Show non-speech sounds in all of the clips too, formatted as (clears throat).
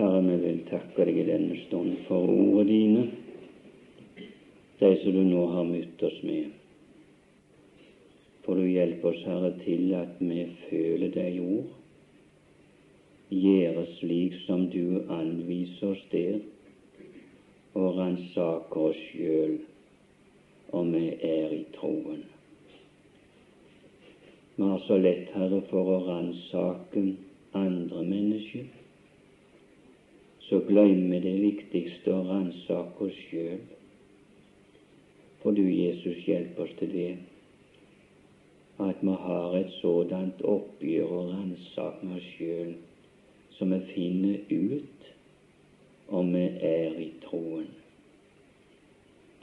Herre, vi vil takke deg i denne stund for ordene dine, de som du nå har møtt oss med. For du hjelper oss, Herre, til at vi føler de ord, gjøre slik som du anviser oss der, og ransaker oss sjøl om vi er i troen. Vi har så lett, Herre, for å ransake andre mennesker. Så glemmer det viktigste å ransake oss sjøl. For du, Jesus, hjelper oss til det. At vi har et sådant oppgjør og ransak oss sjøl som vi finner ut om vi er i troen.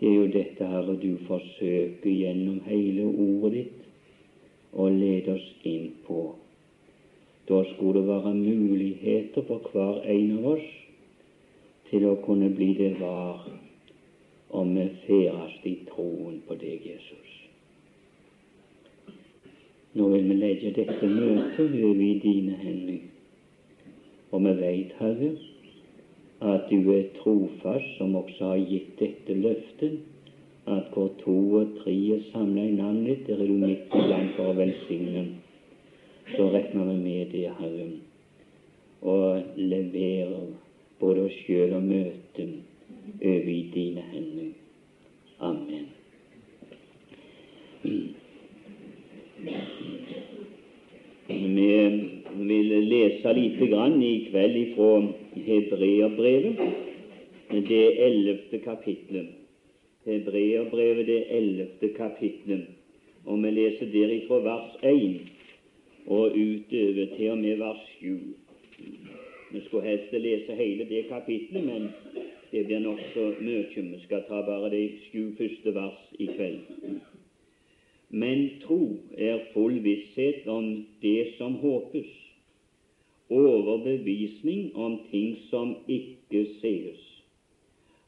Det er jo dette, Herre, du forsøker gjennom hele ordet ditt å lede oss inn på. Da skulle det være muligheter for hver en av oss til å kunne bli det var om vi ferdes i troen på deg, Jesus. Nå vil vi legge dette møtet over i dine hender. Og vi veit, Herre, at du er trofast, som også har gitt dette løftet, at hvor to og tre er samla i navnet ditt, er du midt iblant for å velsigne. Så regner vi med det, Herre, og leverer både oss sjøl og møtet over i dine hender. Amen. Vi vil lese lite grann i kveld ifra Hebreerbrevet, det ellevte kapitlet. Hebreerbrevet, det ellevte kapitlet. Og vi leser derifra vers 1 og utover til og med vers 7. Vi skulle helst lese hele det kapitlet, men det blir nokså mye. Vi skal ta bare de sju første vers i kveld. Men tro er full visshet om det som håpes, overbevisning om ting som ikke sees.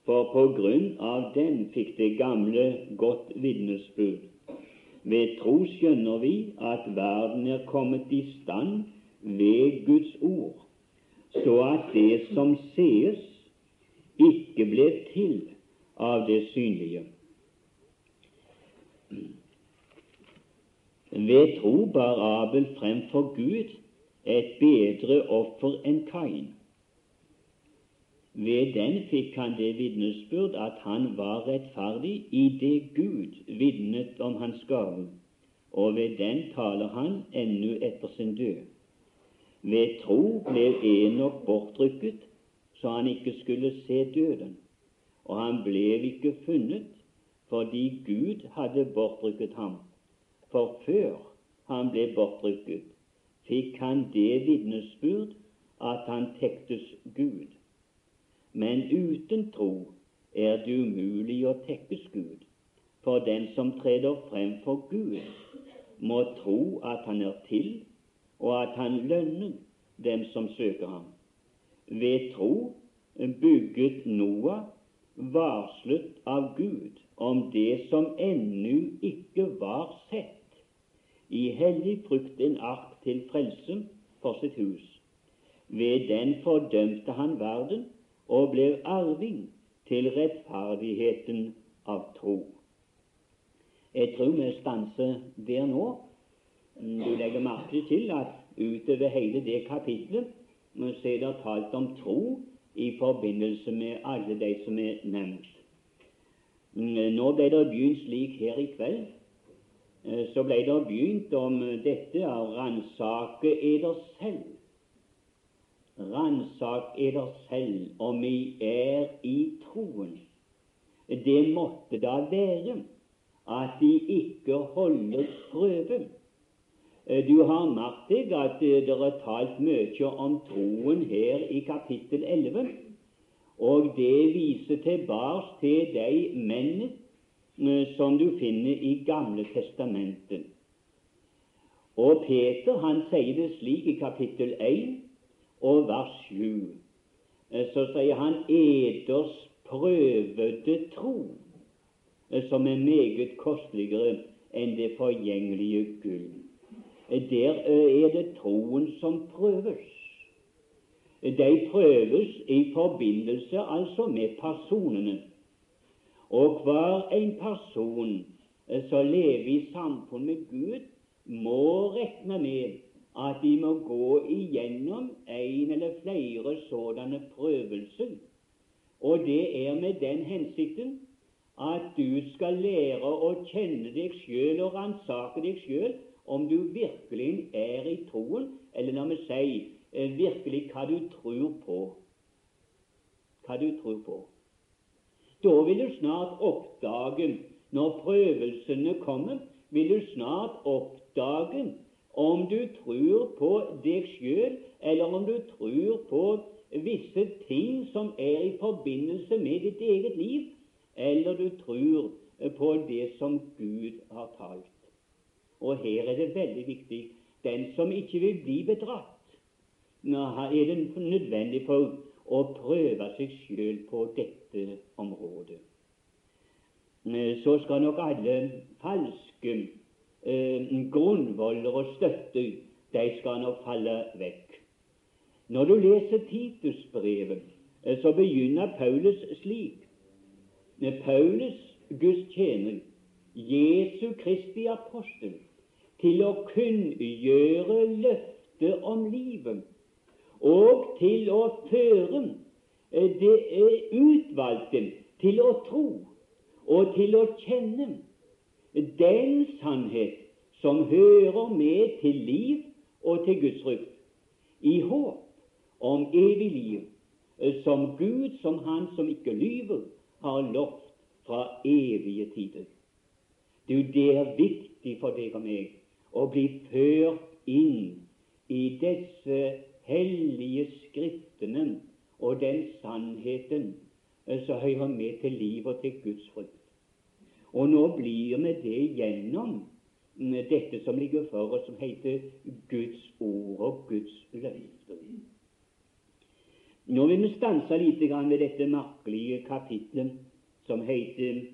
For på grunn av den fikk det gamle godt vitnesbyrd. Ved tro skjønner vi at verden er kommet i stand ved Guds ord, så at det som sees, ikke ble til av det synlige. Ved tro bar Abel fremfor Gud et bedre offer enn Kain. Ved den fikk han det vitnesbyrd at han var rettferdig i det Gud vitnet om hans gave, og ved den taler han ennå etter sin død. Ved tro ble Enok bortrykket, så han ikke skulle se døden, og han ble ikke funnet fordi Gud hadde bortrykket ham. For før han ble bortrykket, fikk han det vitnesbyrd at han tektes Gud. Men uten tro er det umulig å tekkes Gud, for den som treder frem for Gud, må tro at han er til, og at han lønner dem som søker ham. Ved tro bygget Noah varslet av Gud om det som ennå ikke var sett, i hellig frukt en ark til frelse for sitt hus. Ved den fordømte han verden og ble arving til rettferdigheten av tro. Jeg tror vi stanser der nå. Du legger merke til at utover hele det kapitlet så er det talt om tro i forbindelse med alle de som er nevnt. Nå ble det begynt slik her i kveld Eh, så ble det begynt om dette å ransake eder selv. Ransak eder selv om vi er i troen. Det måtte da være at de ikke holder prøve. Eh, du har merket deg at det er talt mye om troen her i kapittel 11, og det viser tilbake til de mennene Eh, som du finner i Gamle testamentet. Og Peter han sier det slik i kapittel 1 og vers 7. Eh, så sier han eders prøvede tro, eh, som er meget kosteligere enn det forgjengelige gull. Der er det troen som prøves. de prøves i forbindelse altså med personene. Og hver en person eh, som lever i samfunn med Gud, må regne med at de må gå igjennom en eller flere sådanne prøvelser. Og det er med den hensikten at du skal lære å kjenne deg sjøl og ransake deg sjøl om du virkelig er i troen, eller la meg si eh, virkelig hva du tror på. Hva du tror på. Da vil du snart oppdage, når prøvelsene kommer, vil du snart oppdage om du tror på deg sjøl, eller om du tror på visse ting som er i forbindelse med ditt eget liv, eller du tror på det som Gud har talt. Og her er det veldig viktig den som ikke vil bli bedratt, er det nødvendig for å prøve seg sjøl på dette området. Så skal nok alle falske eh, grunnvoller og støtter, de skal nok falle vekk. Når du leser Titusbrevet, eh, så begynner Paulus slik. Paulus, Guds tjener, Jesu Kristi apostel, til å kunngjøre løftet om livet og til å føre eh, det utvalgte til å tro og til å kjenne den sannhet som hører med til liv og til Guds frykt, i håp om evig liv, som Gud, som Han som ikke lyver, har lovt fra evige tider. Du, det er viktig for deg og meg å bli ført inn i disse hellige skriftene og den sannheten som hører med til liv og til Guds frykt. Og nå blir vi det gjennom dette som ligger for oss, som heter Guds ord og Guds løfter. Nå vil vi stanse litt ved dette merkelige kapitlet som heter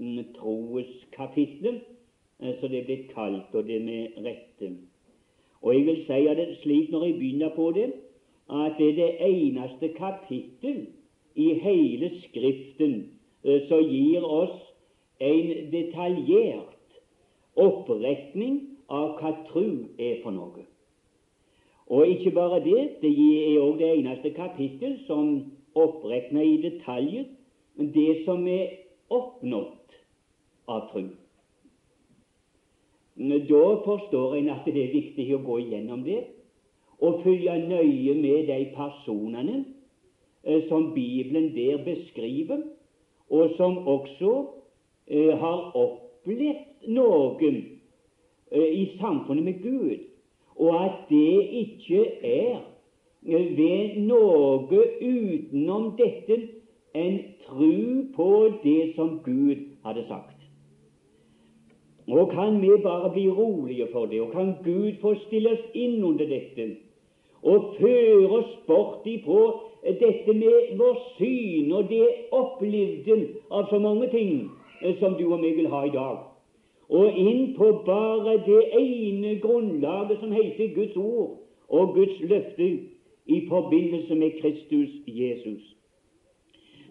Troes troeskapitlet, eh, så det er blitt kalt, og det med rette. Og jeg vil si det slik når jeg begynner på det, at det er det eneste kapittel i hele Skriften eh, som gir oss en detaljert opprekning av hva tru er for noe. Og ikke bare det, det er òg det eneste kapittel som oppregner i detaljer det som er oppnådd av tru. Da forstår en at det er viktig å gå igjennom det og følge nøye med de personene eh, som Bibelen der beskriver, og som også Eh, har opplevd noe eh, i samfunnet med Gud, og at det ikke er ved noe utenom dette en tru på det som Gud hadde sagt. Og kan vi bare bli rolige for det, og kan Gud få stille oss inn under dette og føre oss bort ifra dette med vår syn og det opplevde av så mange ting Eh, som du og meg vil ha i dag, og inn på bare det ene grunnlaget som heter Guds ord og Guds løfte i forbindelse med Kristus Jesus.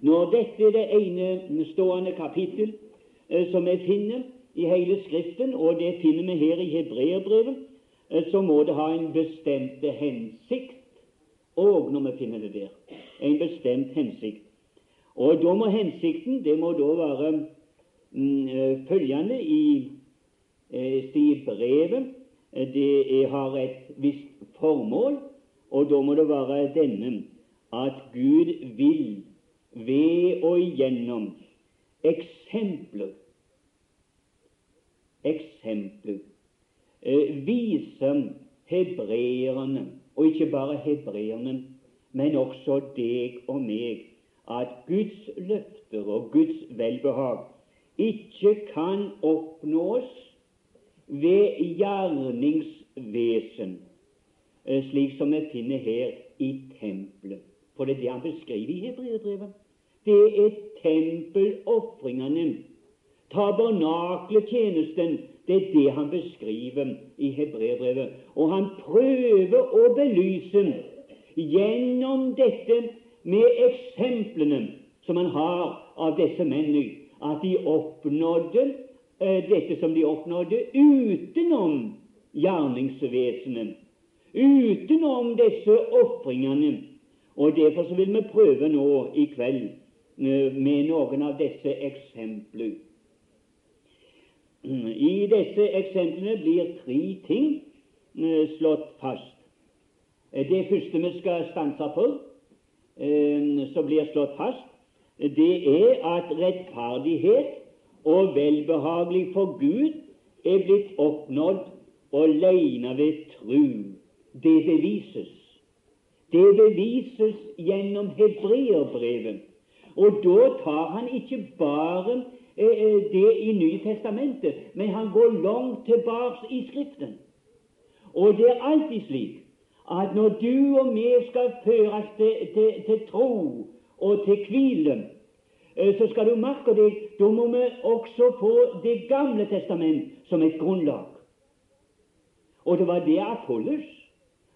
Når dette er det ene stående kapittel eh, som vi finner i hele Skriften, og det finner vi her i Hebreerbrevet, eh, så må det ha en bestemt hensikt og når vi finner det der. En bestemt hensikt. Og da må hensikten det må da være Mm, eh, følgende i i brevet. Eh, det har et visst formål, og da må det være denne at Gud vil ved og igjennom eksempler eksempler viser hebreerne, og ikke bare hebreerne, men også deg og meg, at Guds løfter og Guds velbehag ikke kan oppnås ved gjerningsvesen, eh, slik som vi finner her i tempelet. For det er det han beskriver i Hebreerbrevet. Det er tempelofringene, tabernakletjenesten. Det er det han beskriver i Hebreerbrevet. Og han prøver å belyse gjennom dette med eksemplene som han har av disse mennene, at de oppnådde eh, dette som de oppnådde utenom gjerningsvesenet, utenom disse ofringene. Og Derfor så vil vi prøve nå i kveld eh, med noen av disse eksempler. I disse eksemplene blir tre ting eh, slått fast. Det første vi skal stanse for, som blir slått fast, det er at rettferdighet og velbehagelig for Gud er blitt oppnådd alene ved tru. Det bevises. Det bevises gjennom hebreerbrevet. Og da tar han ikke bare eh, eh, det i Nye Testamentet, men han går langt tilbake i Skriften. Og det er alltid slik at når du og vi skal føres til, til, til tro og til hvile, eh, så skal du merke deg da må vi også få Det gamle testament som et grunnlag. Og det var det Apollos,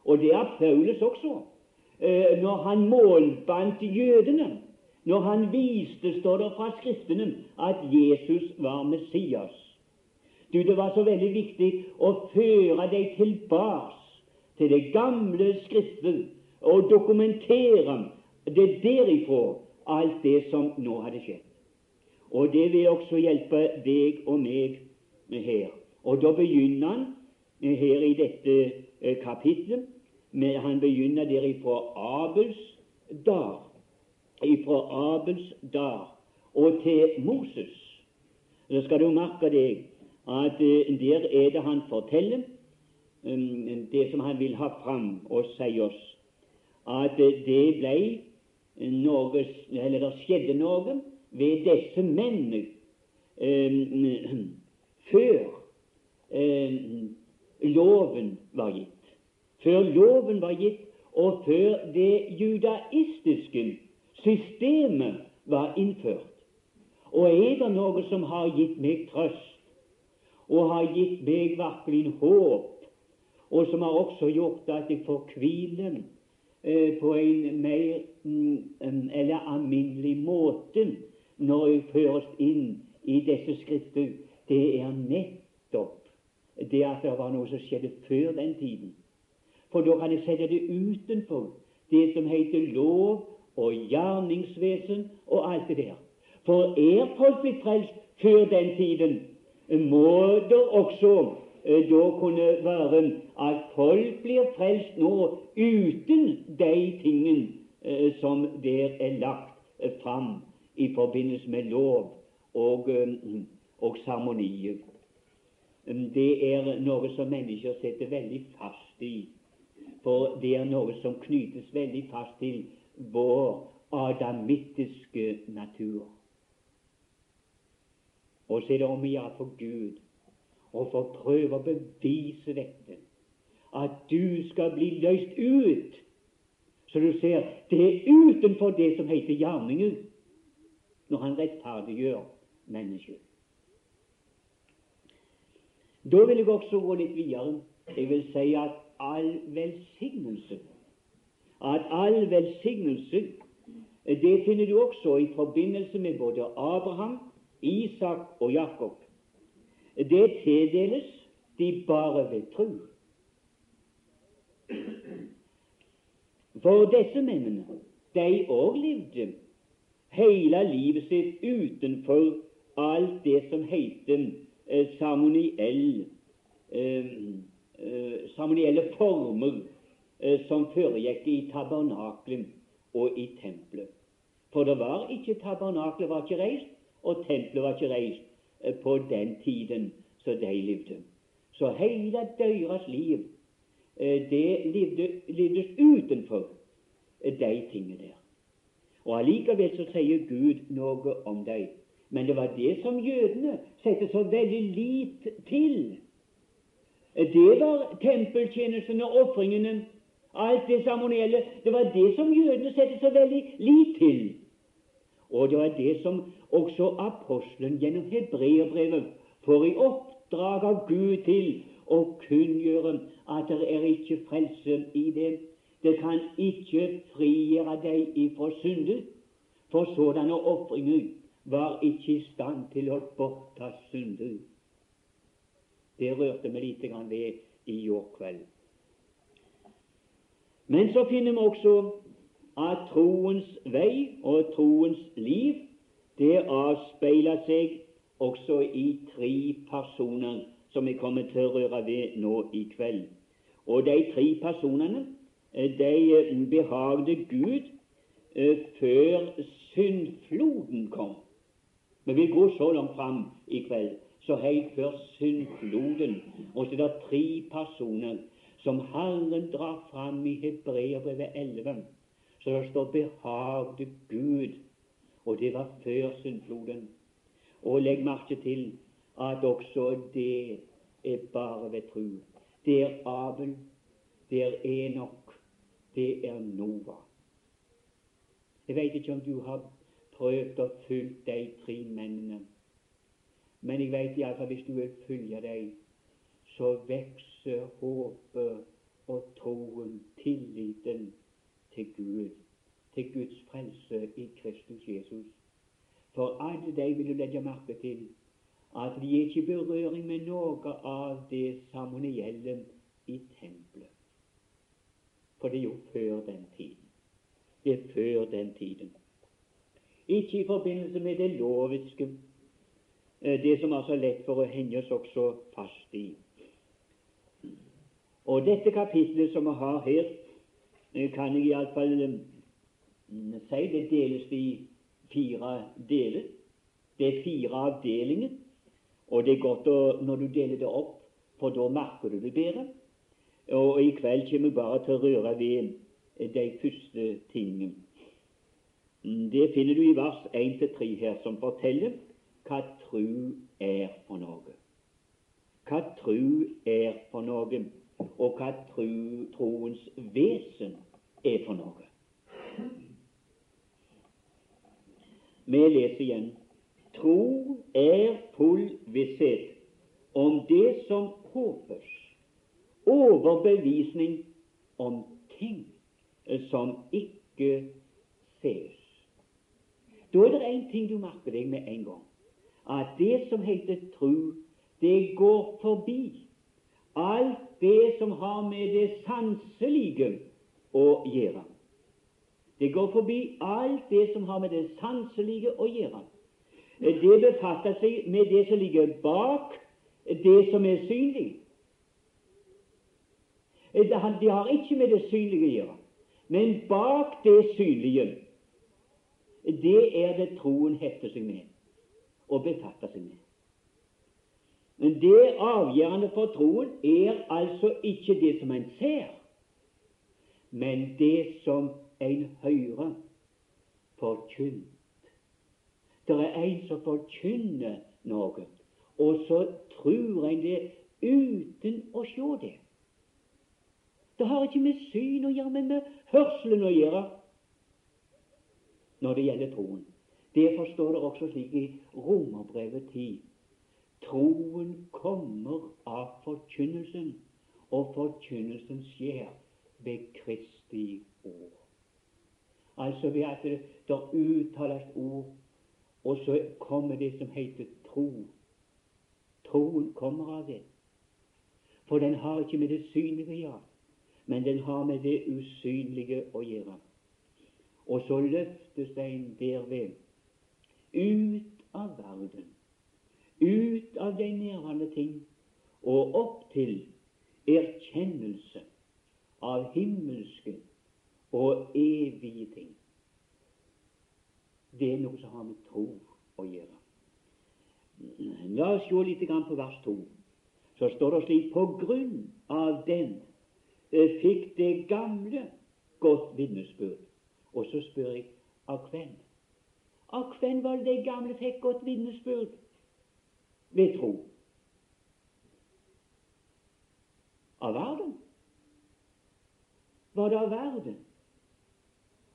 og det er Paulus også, eh, når han målbandt jødene, når han viste, står det fra Skriftene, at Jesus var Messias. Du, Det var så veldig viktig å føre deg tilbake til det gamle Skriften og dokumentere det derifra alt det som nå hadde skjedd. Og det vil også hjelpe deg og meg her. Og da begynner han her i dette eh, kapitlet med Han begynner derifra Abels dag, ifra Abels dag og til Moses. Så skal du merke deg at eh, der er det han forteller um, det som han vil ha fram og si oss, at eh, det ble noe, eller det skjedde noe ved disse mennene eh, (clears throat) før eh, loven var gitt. Før loven var gitt, og før det judaistiske systemet var innført. Og er det noe som har gitt meg trøst, og har gitt meg virkelig håp, og som har også gjort at jeg får hvilen Eh, på en mer mm, eller alminnelig måte når jeg føres inn i disse skrifter, det er nettopp det at det var noe som skjedde før den tiden. For da kan jeg sette det utenfor det som heter lov og gjerningsvesen og alt det der. For er folk blitt frelst før den tiden, må det også Eh, da kunne være at folk blir frelst nå uten de tingene eh, som der er lagt eh, fram i forbindelse med lov og, og seremonier. Det er noe som mennesker setter veldig fast i, for det er noe som knyttes veldig fast til vår adamittiske natur. Og så er det om å gjøre for Gud og få prøve å bevise dette. At du skal bli løst ut. Så du ser det er utenfor det som heter gjerningen, når han rettferdiggjør mennesket. Da vil jeg også gå litt videre. Jeg vil si at all velsignelse At all velsignelse det finner du også i forbindelse med både Abraham, Isak og Jakob det tildeles de bare ved tro. For disse mennene, de òg levde hele livet sitt utenfor alt det som heter eh, seremoniell, eh, eh, seremonielle former som foregikk i tabernaklet og i tempelet. For det var ikke tabernaklet var ikke reist, og tempelet var ikke reist på den tiden som de levde. Så hele deres liv eh, det levde, utenfor de tingene der. Og Allikevel så sier Gud noe om dem. Men det var det som jødene satte så veldig lit til. Det var tempeltjenestene, ofringene, alt det seremonielle. Det var det som jødene satte så veldig lit til. Og det var det som også apostelen gjennom hebreerbrevet får i oppdrag av Gud til å kunngjøre at det er ikke frelse i det Det kan ikke frigjøre deg ifra synde, for sådanne ofringer var ikke i stand til å bortta synder. Det rørte meg lite grann ved i går kveld. Men så finner vi også at troens vei og troens liv det avspeiler seg også i tre personer som vi kommer til å røre ved nå i kveld. Og de tre personene de behagde Gud eh, før syndfloden kom. Men vi går så langt fram i kveld, så helt før syndfloden. Og så er det tre personer som Herren drar fram i Hebreabrevet 11. Så det står 'behagde Gud', og det var før syndfloden. Og legg merke til at også det er bare ved tro. Det er Abel, det er Enok, det er Nova. Jeg veit ikke om du har prøvd å følge de tre mennene, men jeg veit iallfall hvis du vil følge dem, så vokser håpet og troen, tilliten til Gud, til Guds frelse i Kristus Jesus. For alle de vil du legge merke til at de er ikke i berøring med noe av det seremonielle i tempelet. For det er jo før den tiden. Det er før den tiden. Ikke i forbindelse med det loviske, eh, det som er så lett for å henge oss også fast i. Og dette kapitlet som vi har her, eh, kan jeg iallfall eh, si det deles i fire deler. Det er fire avdelinger, og det er godt å, når du deler det opp, for da merker du det bedre. Og i kveld kommer vi bare til å røre ved de første tingene. Det finner du i vers 1-3 her, som forteller hva tru er for noe. Hva tru er for noe, og hva tro, troens vesen er for noe. Vi leser igjen. Tro er full visshet om det som håpes, overbevisning om ting som ikke ses. Da er det én ting du merker deg med en gang. At det som heter tro, det går forbi alt det som har med det sanselige å gjøre. Det går forbi alt det som har med det sanselige å gjøre. Det befatter seg med det som ligger bak det som er synlig. Det har ikke med det synlige å gjøre, men bak det synlige det er det troen hefter seg med og befatter seg med. Men det avgjørende for troen er altså ikke det som en ser, men det som en hører forkynt. Det er en som forkynner noe, og så tror en det uten å se det. Det har ikke med syn å gjøre, men med hørselen å gjøre når det gjelder troen. Det forstår dere også slik i Romerbrevet 10. Troen kommer av forkynnelsen, og forkynnelsen skjer ved Kristi ord. Altså ved at det, det uttales ord, og så kommer det som heter tro. Troen kommer av det. For den har ikke med det synlige å gjøre, men den har med det usynlige å gjøre. Og så løftes den derved ut av verden, ut av de nærværende ting, og opp til erkjennelse av himmelske og evige ting. Det er noe som har med tro å gjøre. La oss se litt på vers 2. Så står det slik På grunn av den eh, fikk det gamle godt vitnesbyrd. Og så spør jeg av hvem? Av hvem var det de gamle fikk godt vitnesbyrd ved tro? Av verden? Var det av verden?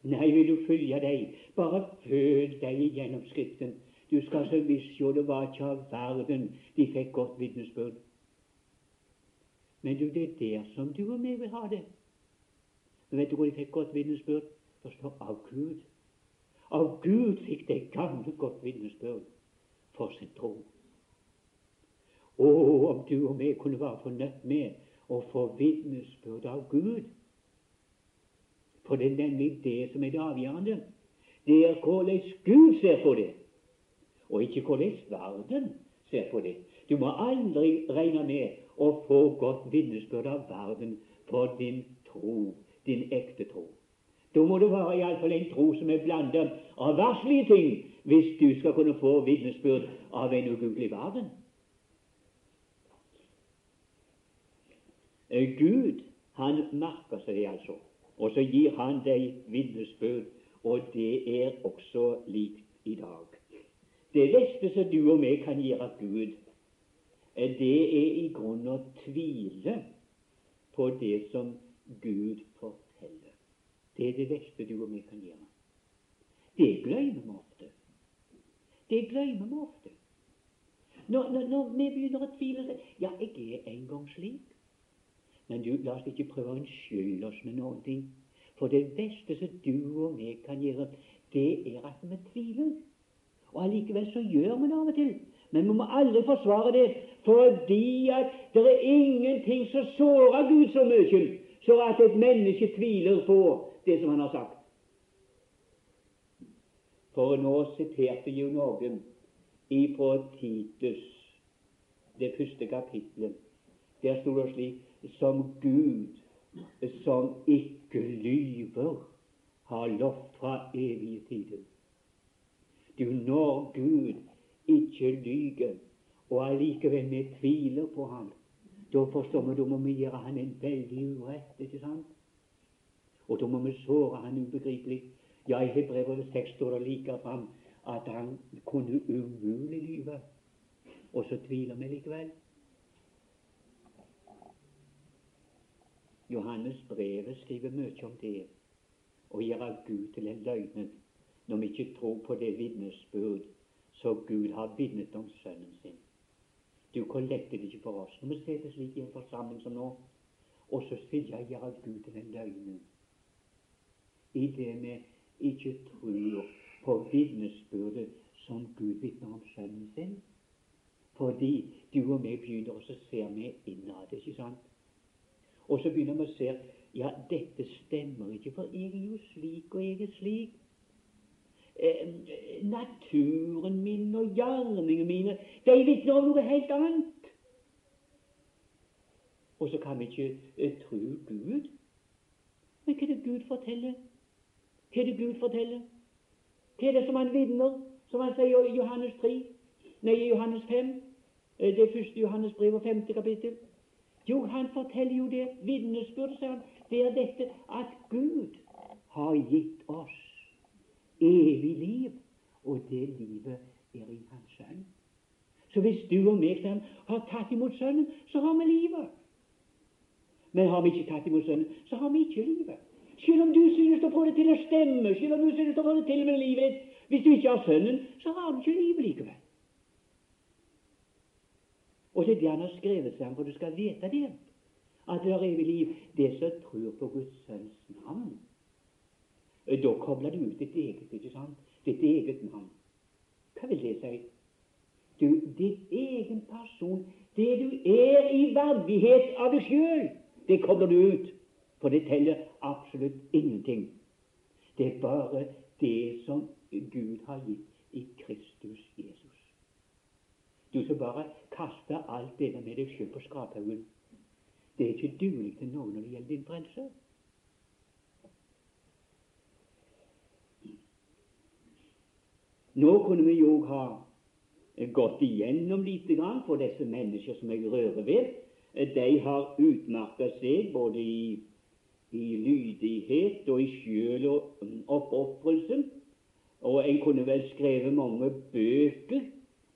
Nei, vil du følge deg, bare følg deg gjennom Skriften. Du skal så visst se det var ikke av verden de fikk godt vitnesbyrd. Men du, det er der som du og meg vil ha det. Men vet du hvor de fikk godt vitnesbyrd? Det står av Gud. Av Gud fikk de gamle godt vitnesbyrd for sin tro. Å, om du og meg kunne være fornøyd med å få vitnesbyrd av Gud. For det er nemlig det som er det avgjørende. Det er hvordan Gud ser på det, og ikke hvordan verden ser på det. Du må aldri regne med å få godt vitnesbyrd av verden for din tro, din ekte tro. Da må det være iallfall en tro som er blandet av verslige ting, hvis du skal kunne få vitnesbyrd av en ugudelig verden. Gud, han merker seg det altså, og så gir han deg vitnesbyrd, og det er også likt i dag. Det beste som du og meg kan gjøre Gud, eh, det er i grunnen å tvile på det som Gud forteller. Det er det beste du og meg kan gjøre. Det glemmer vi ofte. Det glemmer vi ofte. Når, når, når, vi begynner å tvile Ja, jeg er en gang slik. Men du, la oss ikke prøve å unnskylde oss med noen ting. For det beste som du og meg kan gjøre, det er at vi tviler. Og allikevel så gjør vi det av og til. Men vi må aldri forsvare det, fordi at det er ingenting som sårer Gud så mye så at et menneske tviler på det som han har sagt. For nå siterte jo noen ifra Titus, det første kapitlet. Der sto det slik som Gud, som ikke lyver, har lovt fra evige tider. Du, når Gud ikke lyver, og allikevel vi tviler på ham, da forstår vi da må vi gjøre han en veldig urett, ikke sant? Og da må vi såre han ubegripelig. Ja, i Hebrevet 6 står det like fram at han kunne umulig lyve. Og så tviler vi likevel. Johannes brevet skriver mye om det, å gjøre Gud til en løgnen når vi ikke tror på det vitnesbyrd som Gud har vitnet om Sønnen sin. Du, hvor det ikke for oss når vi sitter slik i en forsamling som nå, og så vil jeg gjøre Gud til en løgnen i det vi ikke tror på vitnesbyrdet som Gud vitner om Sønnen sin. Fordi du og meg begynner, og så ser vi innad, ikke sant? Og så begynner vi å se ja, dette stemmer ikke, for jeg er jo slik, og jeg er slik eh, naturen min og gjerningene mine, de vitner om noe helt annet. Og så kan vi ikke eh, tro Gud. Men hva er det Gud forteller? Hva er det Gud forteller? Hva er det som han vitner, som han sier i Johannes 3? Nei, i Johannes 5. det det første Johannes brev og femte kapittel. Jo, han forteller jo det. Vitnesbyrd, sier han. Er dette at Gud har gitt oss evig liv, og det livet er i Hans Sønn. Så hvis du og meg han, har tatt imot Sønnen, så har vi livet. Men har vi ikke tatt imot Sønnen, så har vi ikke livet. Selv om du synes å få det til å stemme, selv om du synes å få det til med livet ditt, hvis du ikke har Sønnen, så har du ikke livet likevel. Og det er det han har skrevet om, for du skal vite det, at det er evig liv, det som tror på Guds Sønns navn. Eh, da kobler du ut ditt eget, ikke sant? Ditt eget navn. Hva vil det si? Du, ditt egen person, det du er i verdighet av deg sjøl, det kobler du ut. For det teller absolutt ingenting. Det er bare det som Gud har gitt i Kristus Jesus. Du skal bare kaste alt det med deg sjøl på skraphaugen. Det er ikke duelig til noe når det gjelder din frelse. Nå kunne vi jo ha gått igjennom lite grann for disse mennesker som jeg rører ved. De har utmerka seg både i, i, lydighet og i sjøl og oppofrelse. Og en kunne vel skrevet mange bøker,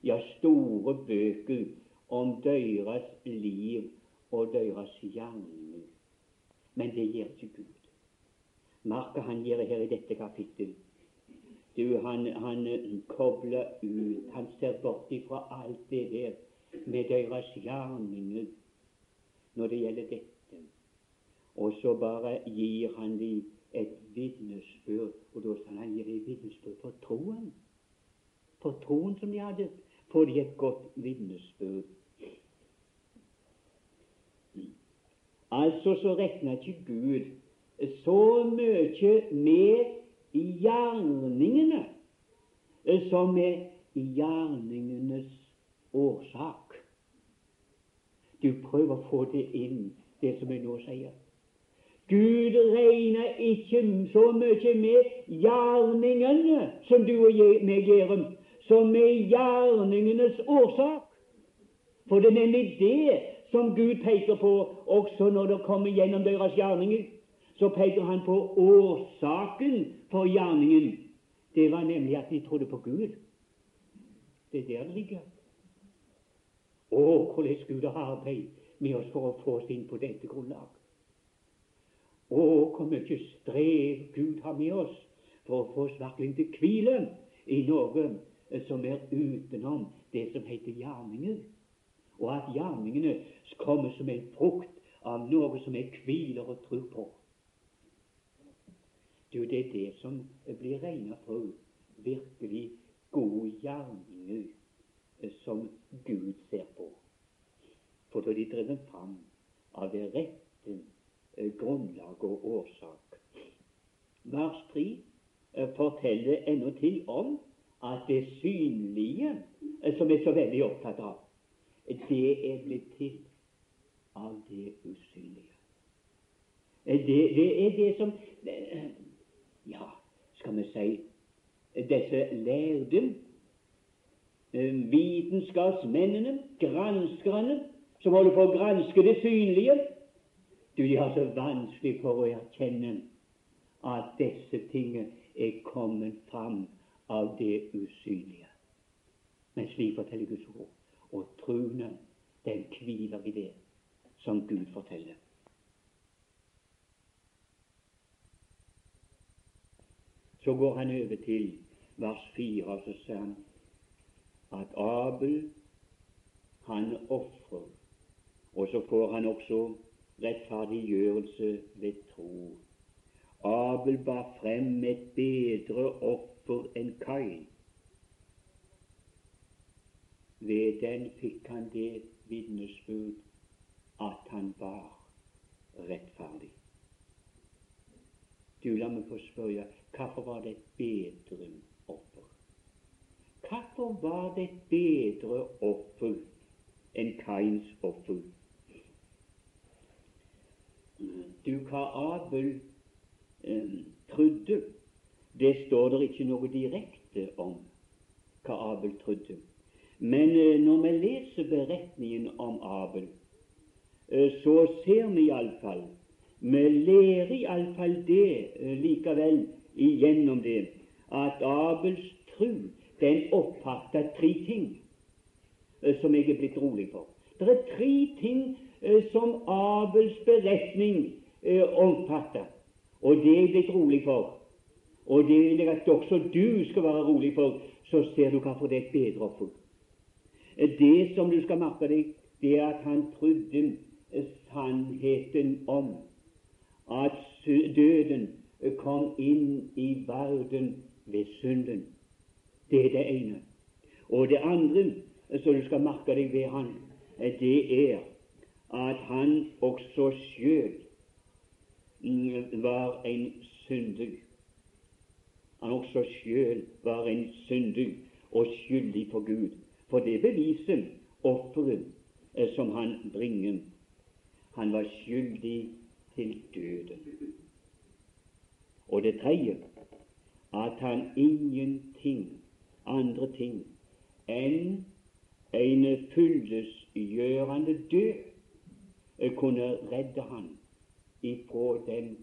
ja, store bøker, om deres liv og deres gjerning. Men det gjør ikke Gud. Marka han gjør her i dette kapittelet. du, han, han kobler ut. Han ser bort ifra alt det der med deres gjerninger når det gjelder dette. Og så bare gir han dem et vitnesbyrd, og da skal han gi dem vitnesbyrd for troen. For troen som de hadde, de et godt vitnesbyrd. Altså så regner ikke Gud så mye med gjerningene som med gjerningenes årsak. Du prøver å få det inn, det som jeg nå sier. Gud regner ikke så mye med gjerningene som du og meg gjør, som er gjerningenes årsak. For det er nemlig det som Gud peker på også når det kommer gjennom deres gjerninger. Så peker han på årsaken for gjerningen. Det var nemlig at de trodde på Gud. Det er der det ligger. Å, hvordan Gud har arbeidet med oss for å få oss inn på dette grunnlag. Å, hvor mye strev Gud har med oss for å få oss virkelig til hvile i noe som er utenom det som heter gjerninger. Og at gjerningene kommer som en frukt av noe som jeg hviler og tror på. Du, det er det som blir regnet for virkelig gode gjerninger som Gud ser på. For da de drevet fram av det rette eh, grunnlag og årsak. Vers 3 forteller forteller til om at det synlige, eh, som vi er så veldig opptatt av, det er blitt til av det usynlige. Det, det er det som Ja, skal vi si disse lærde vitenskapsmennene, granskerne, som holder på å granske det synlige, du, de har så vanskelig for å erkjenne at disse tingene er kommet fram av det usynlige. Men slik forteller Guds ord. Og troen, den hviler i det som Gud forteller. Så går han over til vers 4, og så sier han at Abel han ofrer, og så får han også rettferdiggjørelse ved tro. Abel bar frem et bedre offer enn Kain. Ved den fikk han det vitnesbyrd at han var rettferdig. Du, la meg få spørre hvorfor var det et bedre offer? Hvorfor var det et bedre offer enn Kains offer? Du, hva Abel eh, trodde, det står det ikke noe direkte om hva Abel trodde. Men eh, når vi leser beretningen om Abel, eh, så ser vi iallfall vi lærer iallfall det eh, likevel igjennom det at Abels tru den oppfatter tre ting som jeg er blitt rolig for. Det er tre ting som Abels beretning omfatter, og det er jeg blitt rolig for. Og det vil jeg at også du skal være rolig for, så ser du hvorfor det er et bedre offer. Det som du skal merke deg, det er at han trodde sannheten om at døden kom inn i verden ved synden. Det er det ene. Og det andre som du skal merke deg ved han, det er at han også sjøl var en syndig. Han også sjøl var en syndig og skyldig for Gud. For det beviser offeret som han bringer. Han var skyldig til døden. Og det tredje at han ingenting andre ting enn en fyldesgjørende død kunne redde han ifra den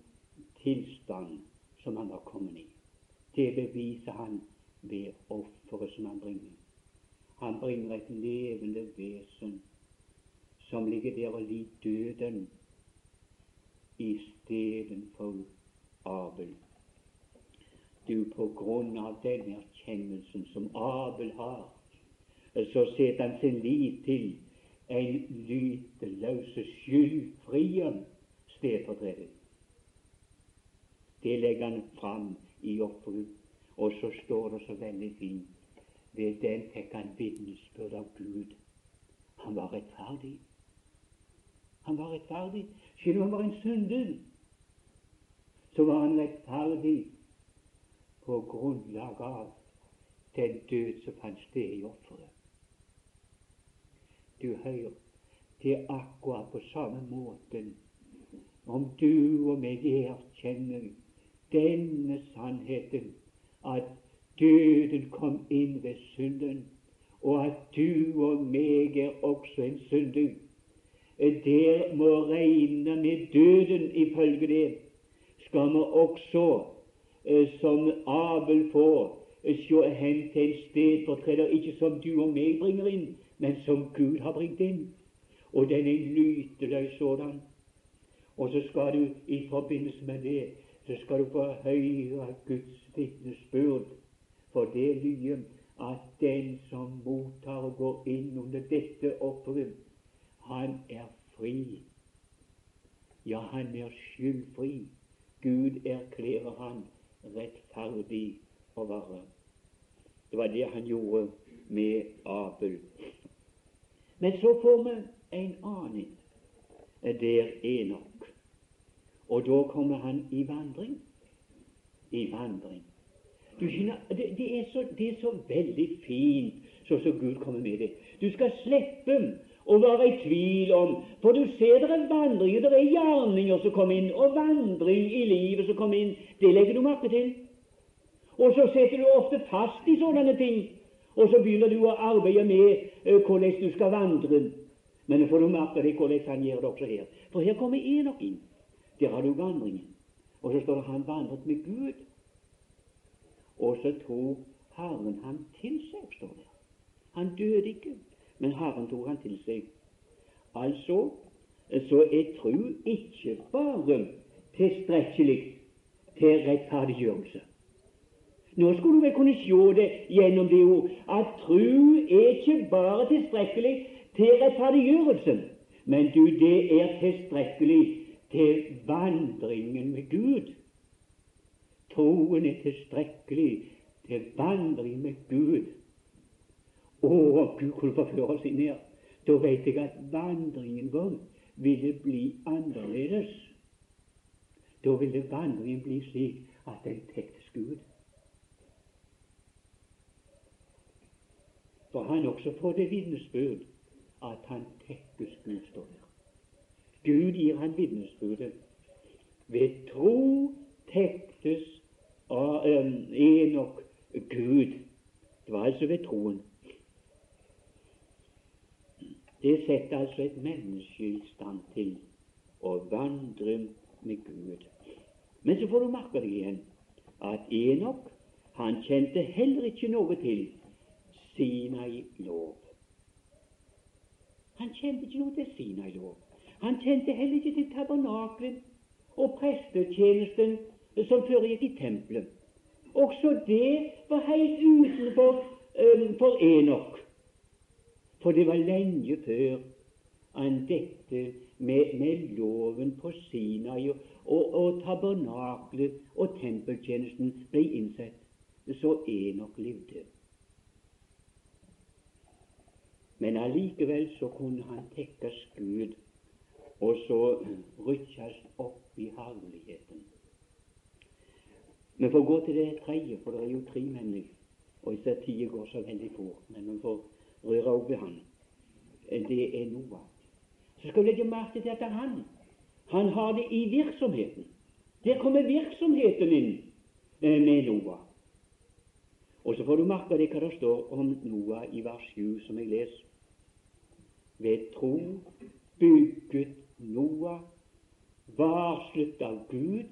tilstand som han var kommet i. Det beviser han ved offeret som han bringer. Han bringer et levende vesen som ligger der og lider døden istedenfor Abel. Du, på grunn av den erkjennelsen som Abel har, så setter han sin lit til en lyteløse, skyldfrie stedfortreder. Det legger han fram i offeret. Og så står det så veldig fint ved den fikk han vitnesbyrd av Gud. Han var rettferdig. Han var rettferdig. Selv om han var en synder, så var han rettferdig på grunnlag av den død som fant sted i offeret. Du hører, er akkurat på samme måten om du og meg erkjenner denne sannheten, at døden kom inn ved synden, og at du og meg er også en synder. det må regne med døden ifølge det. Skal vi også, eh, som Abel får, se hen til en stedfortreder, ikke som du og meg bringer inn, men som Gud har bringt inn. Og den er en lyteløs sådan. Og så skal du i forbindelse med det så skal du få høre Guds vitnesbyrd. For det lyder at den som mottar og går inn under dette offeret, han er fri. Ja, han er skyldfri. Gud erklærer han rettferdig å være. Det var det han gjorde med Abel. Men så får vi en annen der Enok. Og da kommer han i vandring. I vandring. Skjønner, det, det, er så, det, er så, veldig fint sånn som Gud kommer med det. Du skal slippe å være i tvil om For du ser det er vandringer, det er gjerninger som kommer inn, og vandring i livet som kommer inn. Det legger du merke til. Og så setter du ofte fast i sånne ting. Og så begynner du å arbeide med uh, hvordan du skal vandre. Men får du merke det hvordan han gjør det også her. For her kommer Enok inn. Der har du vandringen. Og så står det han vandret med Gud. Og så tok Herren ham til seg, står det. Han døde ikke, men Herren tok han til seg. Altså så er tru ikke bare tilstrekkelig til rettferdiggjørelse. Nå skulle vi kunne se det gjennom det ord at tru er ikke bare tilstrekkelig til rettferdiggjørelsen, men du, det er tilstrekkelig til vandringen med Gud. Troen er tilstrekkelig til vandring med Gud. Å, Gud kunne forføre oss inn her. Da vet jeg at vandringen vår ville bli annerledes. Da ville vandringen bli slik at den tektes Gud. For han også får det vitnesbyrd at han tekkes Gud, står der. Gud gir han vitnesbyrdet. Ved tro tektes av um, Enok Gud. Det var altså ved troen. Det setter altså et menneske i stand til å vandre med Gud. Men så får du merke deg igjen at Enok han kjente heller ikke noe til Sinai-lov. Han kjente ikke noe til Sinai-lov. Han kjente heller ikke til tabernaklet og prestetjenesten som foregikk i tempelet. Også det var helt utenfor um, for Enok. For det var lenge før han dette med, med loven på Sinai og, og, og tabernaklet og tempeltjenesten ble innsett. Så Enok levde. Men allikevel så kunne han tekkes Gud og så rykkes opp i herligheten. Vi får gå til det tredje, for det er jo tre mennesker. Og jeg ser tida går så veldig fort, men vi får røre opp i han. Det er Noah. Så skal vi legge merke til at han han har det i virksomheten. Der kommer virksomheten inn eh, med Noah. Og så får du merke det hva det står om Noah i vers 7, som jeg leser. Ved tro bygget Noah varslet av Gud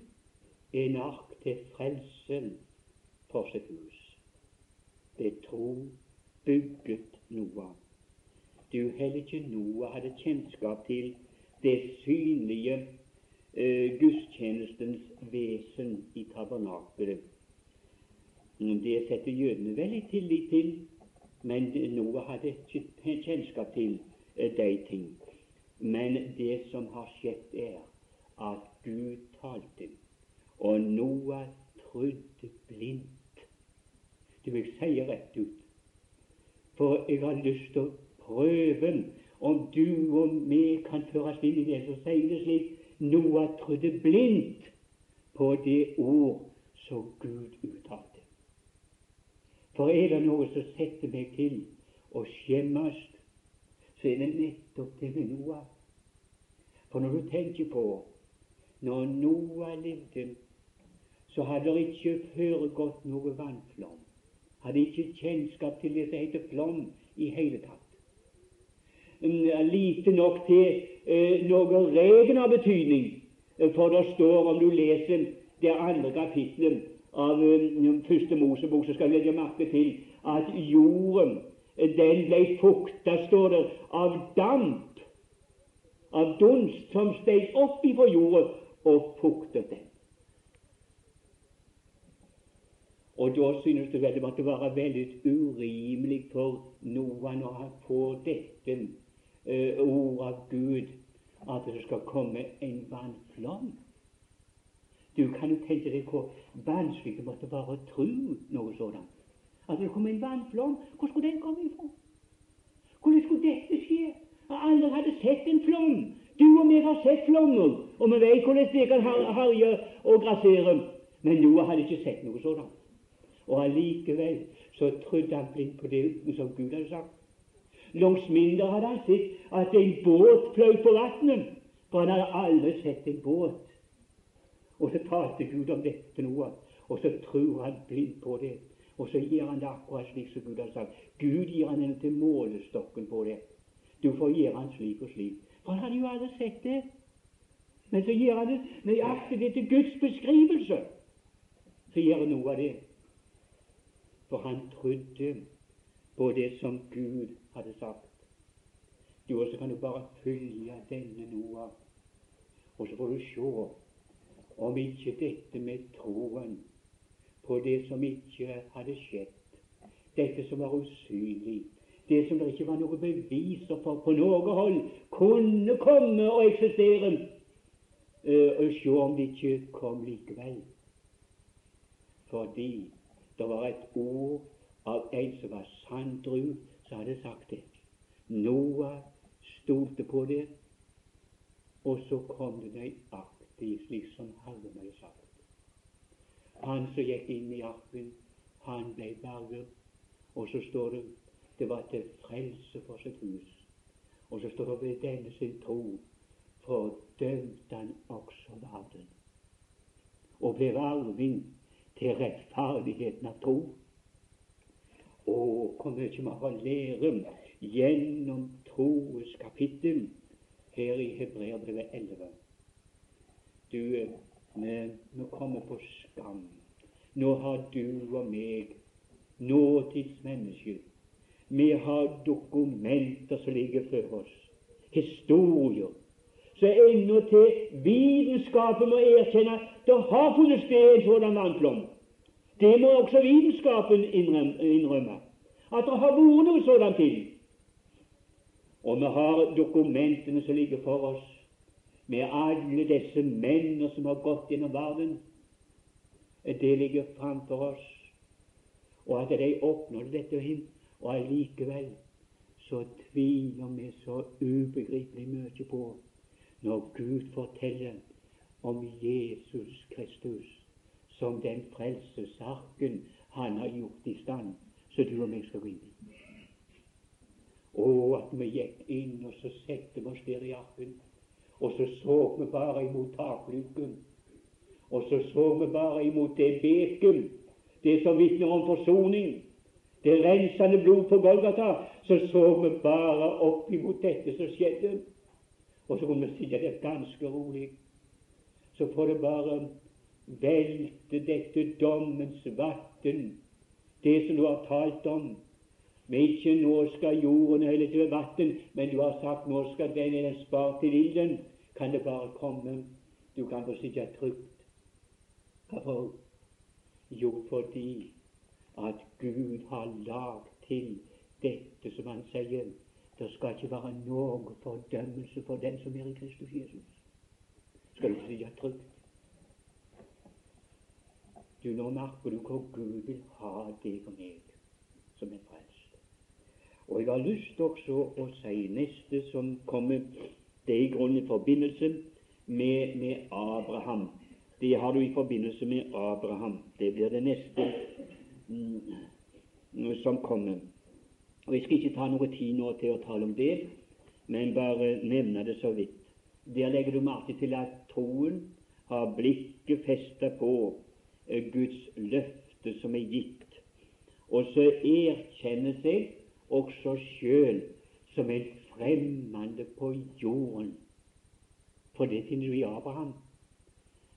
en ark til frelse for sitt hus. Ved tro bygget Noah. Du heller ikke Noah hadde kjennskap til det synlige uh, gudstjenestens vesen i tabernakelet. Det setter jødene veldig tillit til, men Noah hadde ikke kjennskap til uh, de ting. Men det som har skjedd, er at Gud talte, og Noah trodde blindt. Det vil si rett ut. For jeg har lyst til å prøve om du og vi kan føres inn i det. som sier det slik Noah trodde blindt på det ord som Gud uttalte. For er det noe som setter meg til å skjemmes, så er det nettopp det med Noah. For når du tenker på når Noah levde, så hadde det ikke foregått noe vannflom. Hadde ikke kjennskap til det som heter flom i hele tatt. Lite nok til eh, noe regn av betydning, for det står, om du leser det andre kapitlet av um, første Mosebok, så skal du legge merke til at jorden den ble fukta, står det, av damp, av dunst som steg opp ifra jorda og fuktet den. Og da synes det vel det måtte være veldig urimelig for noen å ha på dette uh, ord av Gud at det skal komme en vannflom. Du kan jo tenke deg hvor vanskelig det måtte være å tro noe sånt. At det kom en vannflom. Hvor skulle den komme ifra? Hvordan skulle dette skje? Alle hadde sett en flom. Du og meg har sett flommer, og vi vet hvordan det kan herje og grassere. Men Noah hadde ikke sett noe sånt. Og allikevel så trodde han blindt på det som Gud hadde sagt. Langs mindre hadde han sett at en båt fløy på vannet, for han hadde aldri sett en båt. Og så talte Gud om dette til Noah, og så tror han blindt på det. Og så gir han det akkurat slik som Gud har sagt. Gud gir han henne til målestokken på det. Du får gjøre han slik og slik. For han hadde jo aldri sett det. Men så gir han det nøyaktig etter Guds beskrivelse. Så gjør han noe av det. For han trodde på det som Gud hadde sagt. Du også kan du bare følge denne Noah, og så får du se om ikke dette med troen på det som ikke hadde skjedd, dette som var usynlig, det som det ikke var noe beviser for på noe hold, kunne komme og eksistere, uh, og se om det ikke kom likevel. Fordi det var et ord av en som var sandru, som hadde sagt det. Noah stolte på det, og så kom det nøyaktig slik som Herren hadde sagt. Han som gikk inn i arken, han ble berget. Og så står det det var til frelse for sitt hus. Og så står det ved denne sin tro fordømte han også verden. Og ble arving til rettferdigheten av tro. Å, hvor mye vi har lære gjennom troens kapittel her i Hebreerbrevet 11. Du, vi, vi kommer på skam. Nå har du og meg, nåtidsmennesker, vi har dokumenter som ligger før oss, historier, så ennå til vitenskapen må erkjenne at det har funnet sted en sådan vannflom. Det må også vitenskapen innrømme. At det har vært noe sådant til. Og vi har dokumentene som ligger for oss med alle disse mennene som har gått gjennom verden. Det ligger framfor oss. Og at de oppnådde dette hin, og allikevel så tviler vi så ubegripelig mye på når Gud forteller om Jesus Kristus som den frelsesarken han har gjort i stand, så du og meg skal gå inn i. Og at vi gikk inn, og så setter oss der i arken og så så vi bare imot takluken. Og så så vi bare imot det beken, det som vitner om forsoning, det rensende blod på Golgata. Så så vi bare opp imot dette som skjedde. Og så kunne vi sitte der ganske rolig. Så får det bare velte dette dommens vann, det som du har talt om. Men ikke nå skal jorden helle til vann, men du har sagt nå skal den spart til ilden kan det bare komme. Du kan få sitte trygt. Hvorfor? Jo, fordi at Gud har lagd til dette som han sier. Det skal ikke være noen fordømmelse for den som er i Kristus Jesus. skal du sitte trygt. Du, Nå merker du hvor Gud vil ha deg og meg som er frelst. Og jeg har lyst også å si neste som kommer, det er i grunnen i forbindelse med, med Abraham. Det har du i forbindelse med Abraham. Det blir det neste mm, som kommer. Og Jeg skal ikke ta noe tid nå til å tale om det, men bare nevne det så vidt. Der legger du merke til at troen har blikket festet på Eh, Guds løfte som er gitt. Og så erkjenner seg også sjøl som en fremmede på jorden. For det finner du i Abraham.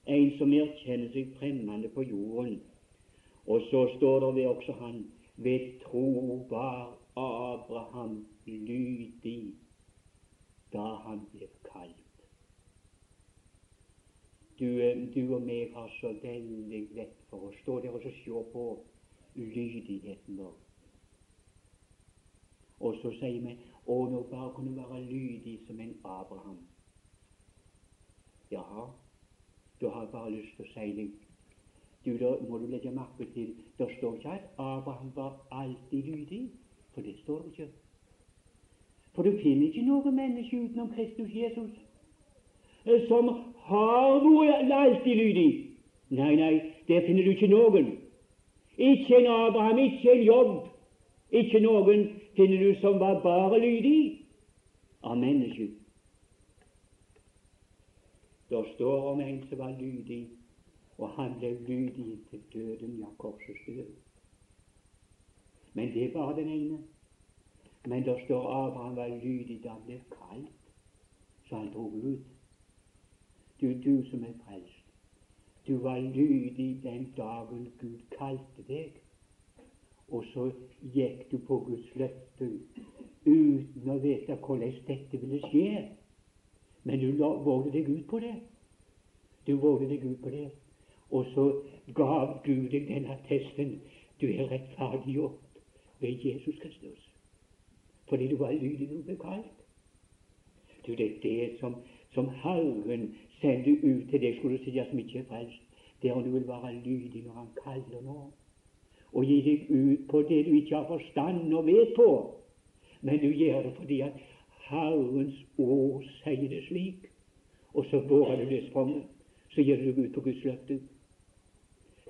En som erkjenner seg fremmede på jorden. Og så står det ved også han ved tro var Abraham lydig da han ble kalt. Du, eh, du, og meg har så veldig lett for å stå der og se på lydigheten vår. Og så sier vi å, nå bare kunne være lydig som en Abraham. Jaha, da har jeg bare lyst til å si deg du, Da må du legge merke til Det står ikke at Abraham var alltid lydig, for det står det ikke. For du finner ikke noe menneske utenom Kristus Jesus Eh, som har vært alltid lydig. Nei, nei, der finner du ikke noen. Ikke en Abraham, ikke en jobb. Ikke noen finner du som var bare lydig av mennesket. Der står om en som var lydig, og han ble lydig til døden, ja, korsets død. Men det var den ene. Men der står Abraham var lydig da han ble kalt, så han dro ut. Du, du som er frelst, du var lydig den dagen Gud kalte deg, og så gikk du på Guds løfte uten å vite hvordan dette ville skje. Men du vågde deg ut på det. Du vågde deg ut på det. Og så gav Gud deg den attesten du er rettferdiggjort ved Jesus Kristus. Fordi du var lydig når du. Du, det er det som, som Herren sender ut til deg, skulle du si, som ikke er frelst, der du vil være lydig når Han kaller nå, og gi deg ut på det du ikke har forstand og vet på, men du gjør det fordi at Herrens ord sier det slik, og så våger du det spranget, så gir du deg ut på Guds løfte.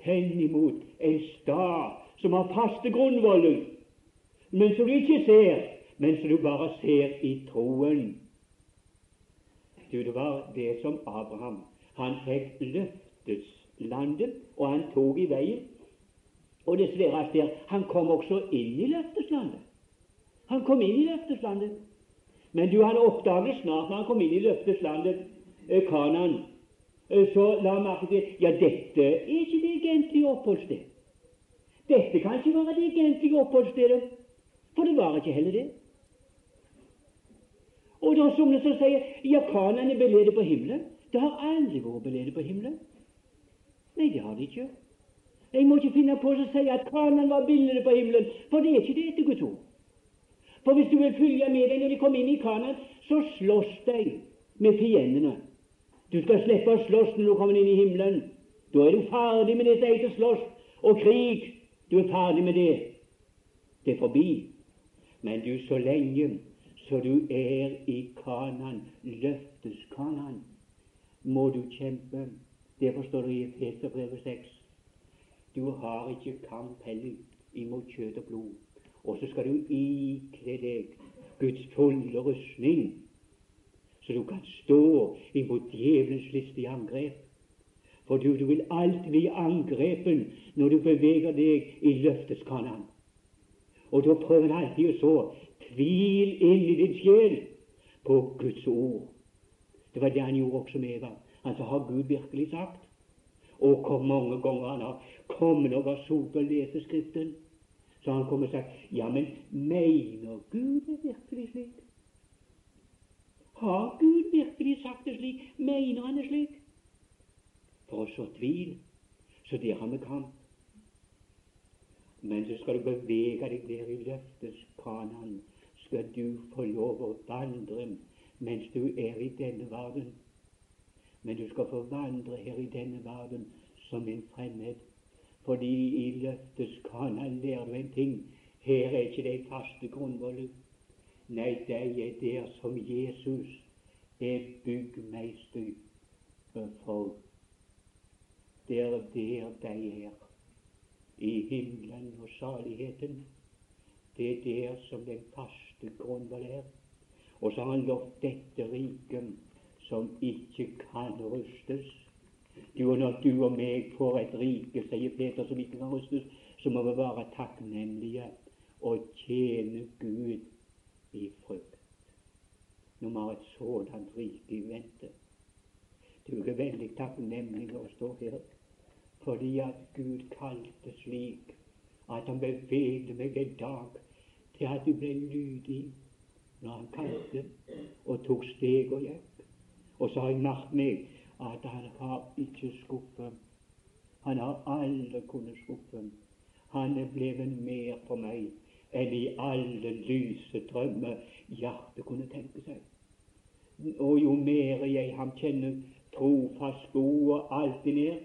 Henimot en stad som har faste grunnvoller, men som du ikke ser, men som du bare ser i troen. Du, det var det som Abraham Han fikk løfteslandet, og han tok i veien. Og det svære han kom også inn i løfteslandet. Han kom inn i løfteslandet. Men du, han oppdaget snart når han kom inn i løfteslandet, eh, Kanan, eh, så la han merke til ja, dette er ikke det egentlige oppholdssted. Dette kan ikke være det egentlige oppholdsstedet, for det var ikke heller det. Og det er somme som sier ja, Kanan er beledet på himmelen. Det har aldri vært beledet på himmelen. Nei, det har de ikke. Jeg må ikke finne på å si at Kanan var billigere på himmelen, for det er ikke det etter Guds ord. For hvis du vil følge med dem når de kommer inn i Kanan, så slåss de med fiendene. Du skal slippe å slåss når du kommer inn i himmelen. Da er du ferdig med det som heter slåss og krig. Du er ferdig med det. Det er forbi. Men du, så lenge så du er i Kanan, løftes Kanan, må du kjempe. Derfor står det i Efeserbrevet 6 du har ikke kamp heller imot kjøtt og blod. Og så skal du ikle deg Guds fulle rustning, så du kan stå imot djevelens listige angrep. For du, du vil alltid bli angrepen når du beveger deg i løfteskanalen. Og da prøver han alltid å så tvil inn i din sjel på Guds ord. Det var det han gjorde også med Eva. Altså har Gud virkelig sagt. Og hvor mange ganger han har kommet og sot og lese Skriften. Så han kom og sagt Ja, men mener Gud det virkelig slik? Har Gud virkelig sagt det slik? Mener han det slik? For å så tvil, så der har vi kamp. Men så skal du bevege deg der i løftes kanan skal du få lov å vandre mens du er i denne verden. Men du skal få vandre her i denne verden som en fremmed. Fordi i løftets kana lærer du en ting. Her er ikke det faste grunnvollet. Nei, de er der som Jesus er byggmeister for. Det er der de er. I himmelen og saligheten. Det er der som den faste grunnvoll er. Og så har han lovt dette riket som ikke kan rustes. Du og når du og meg får et rike, sier Peter, som ikke kan rustes, så må vi være takknemlige og tjene Gud i frykt. Når vi har et sådant rike i vente. Du er veldig takknemlig å stå her, fordi at Gud kalte slik at han bevegde meg en dag til at du ble lydig når han kalte og tok steg og gikk. Og så har jeg merket meg at han har ikke skuffet. Han har aldri kunnet skuffe. Han er blevet mer for meg enn i alle lyse drømmer hjertet kunne tenke seg. Og jo mer jeg ham kjenner trofast god og alltid nær,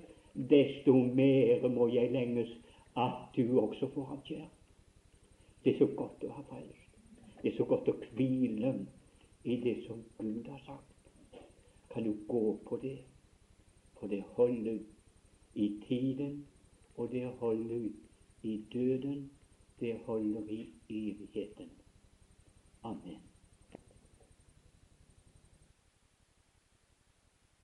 desto mer må jeg lenges at du også får ham kjær. Det er så godt å ha frelst. Det er så godt å hvile i det som Gud har sagt kan du gå på det. For det holder i tiden, og det holder i døden. Det holder i evigheten. Amen.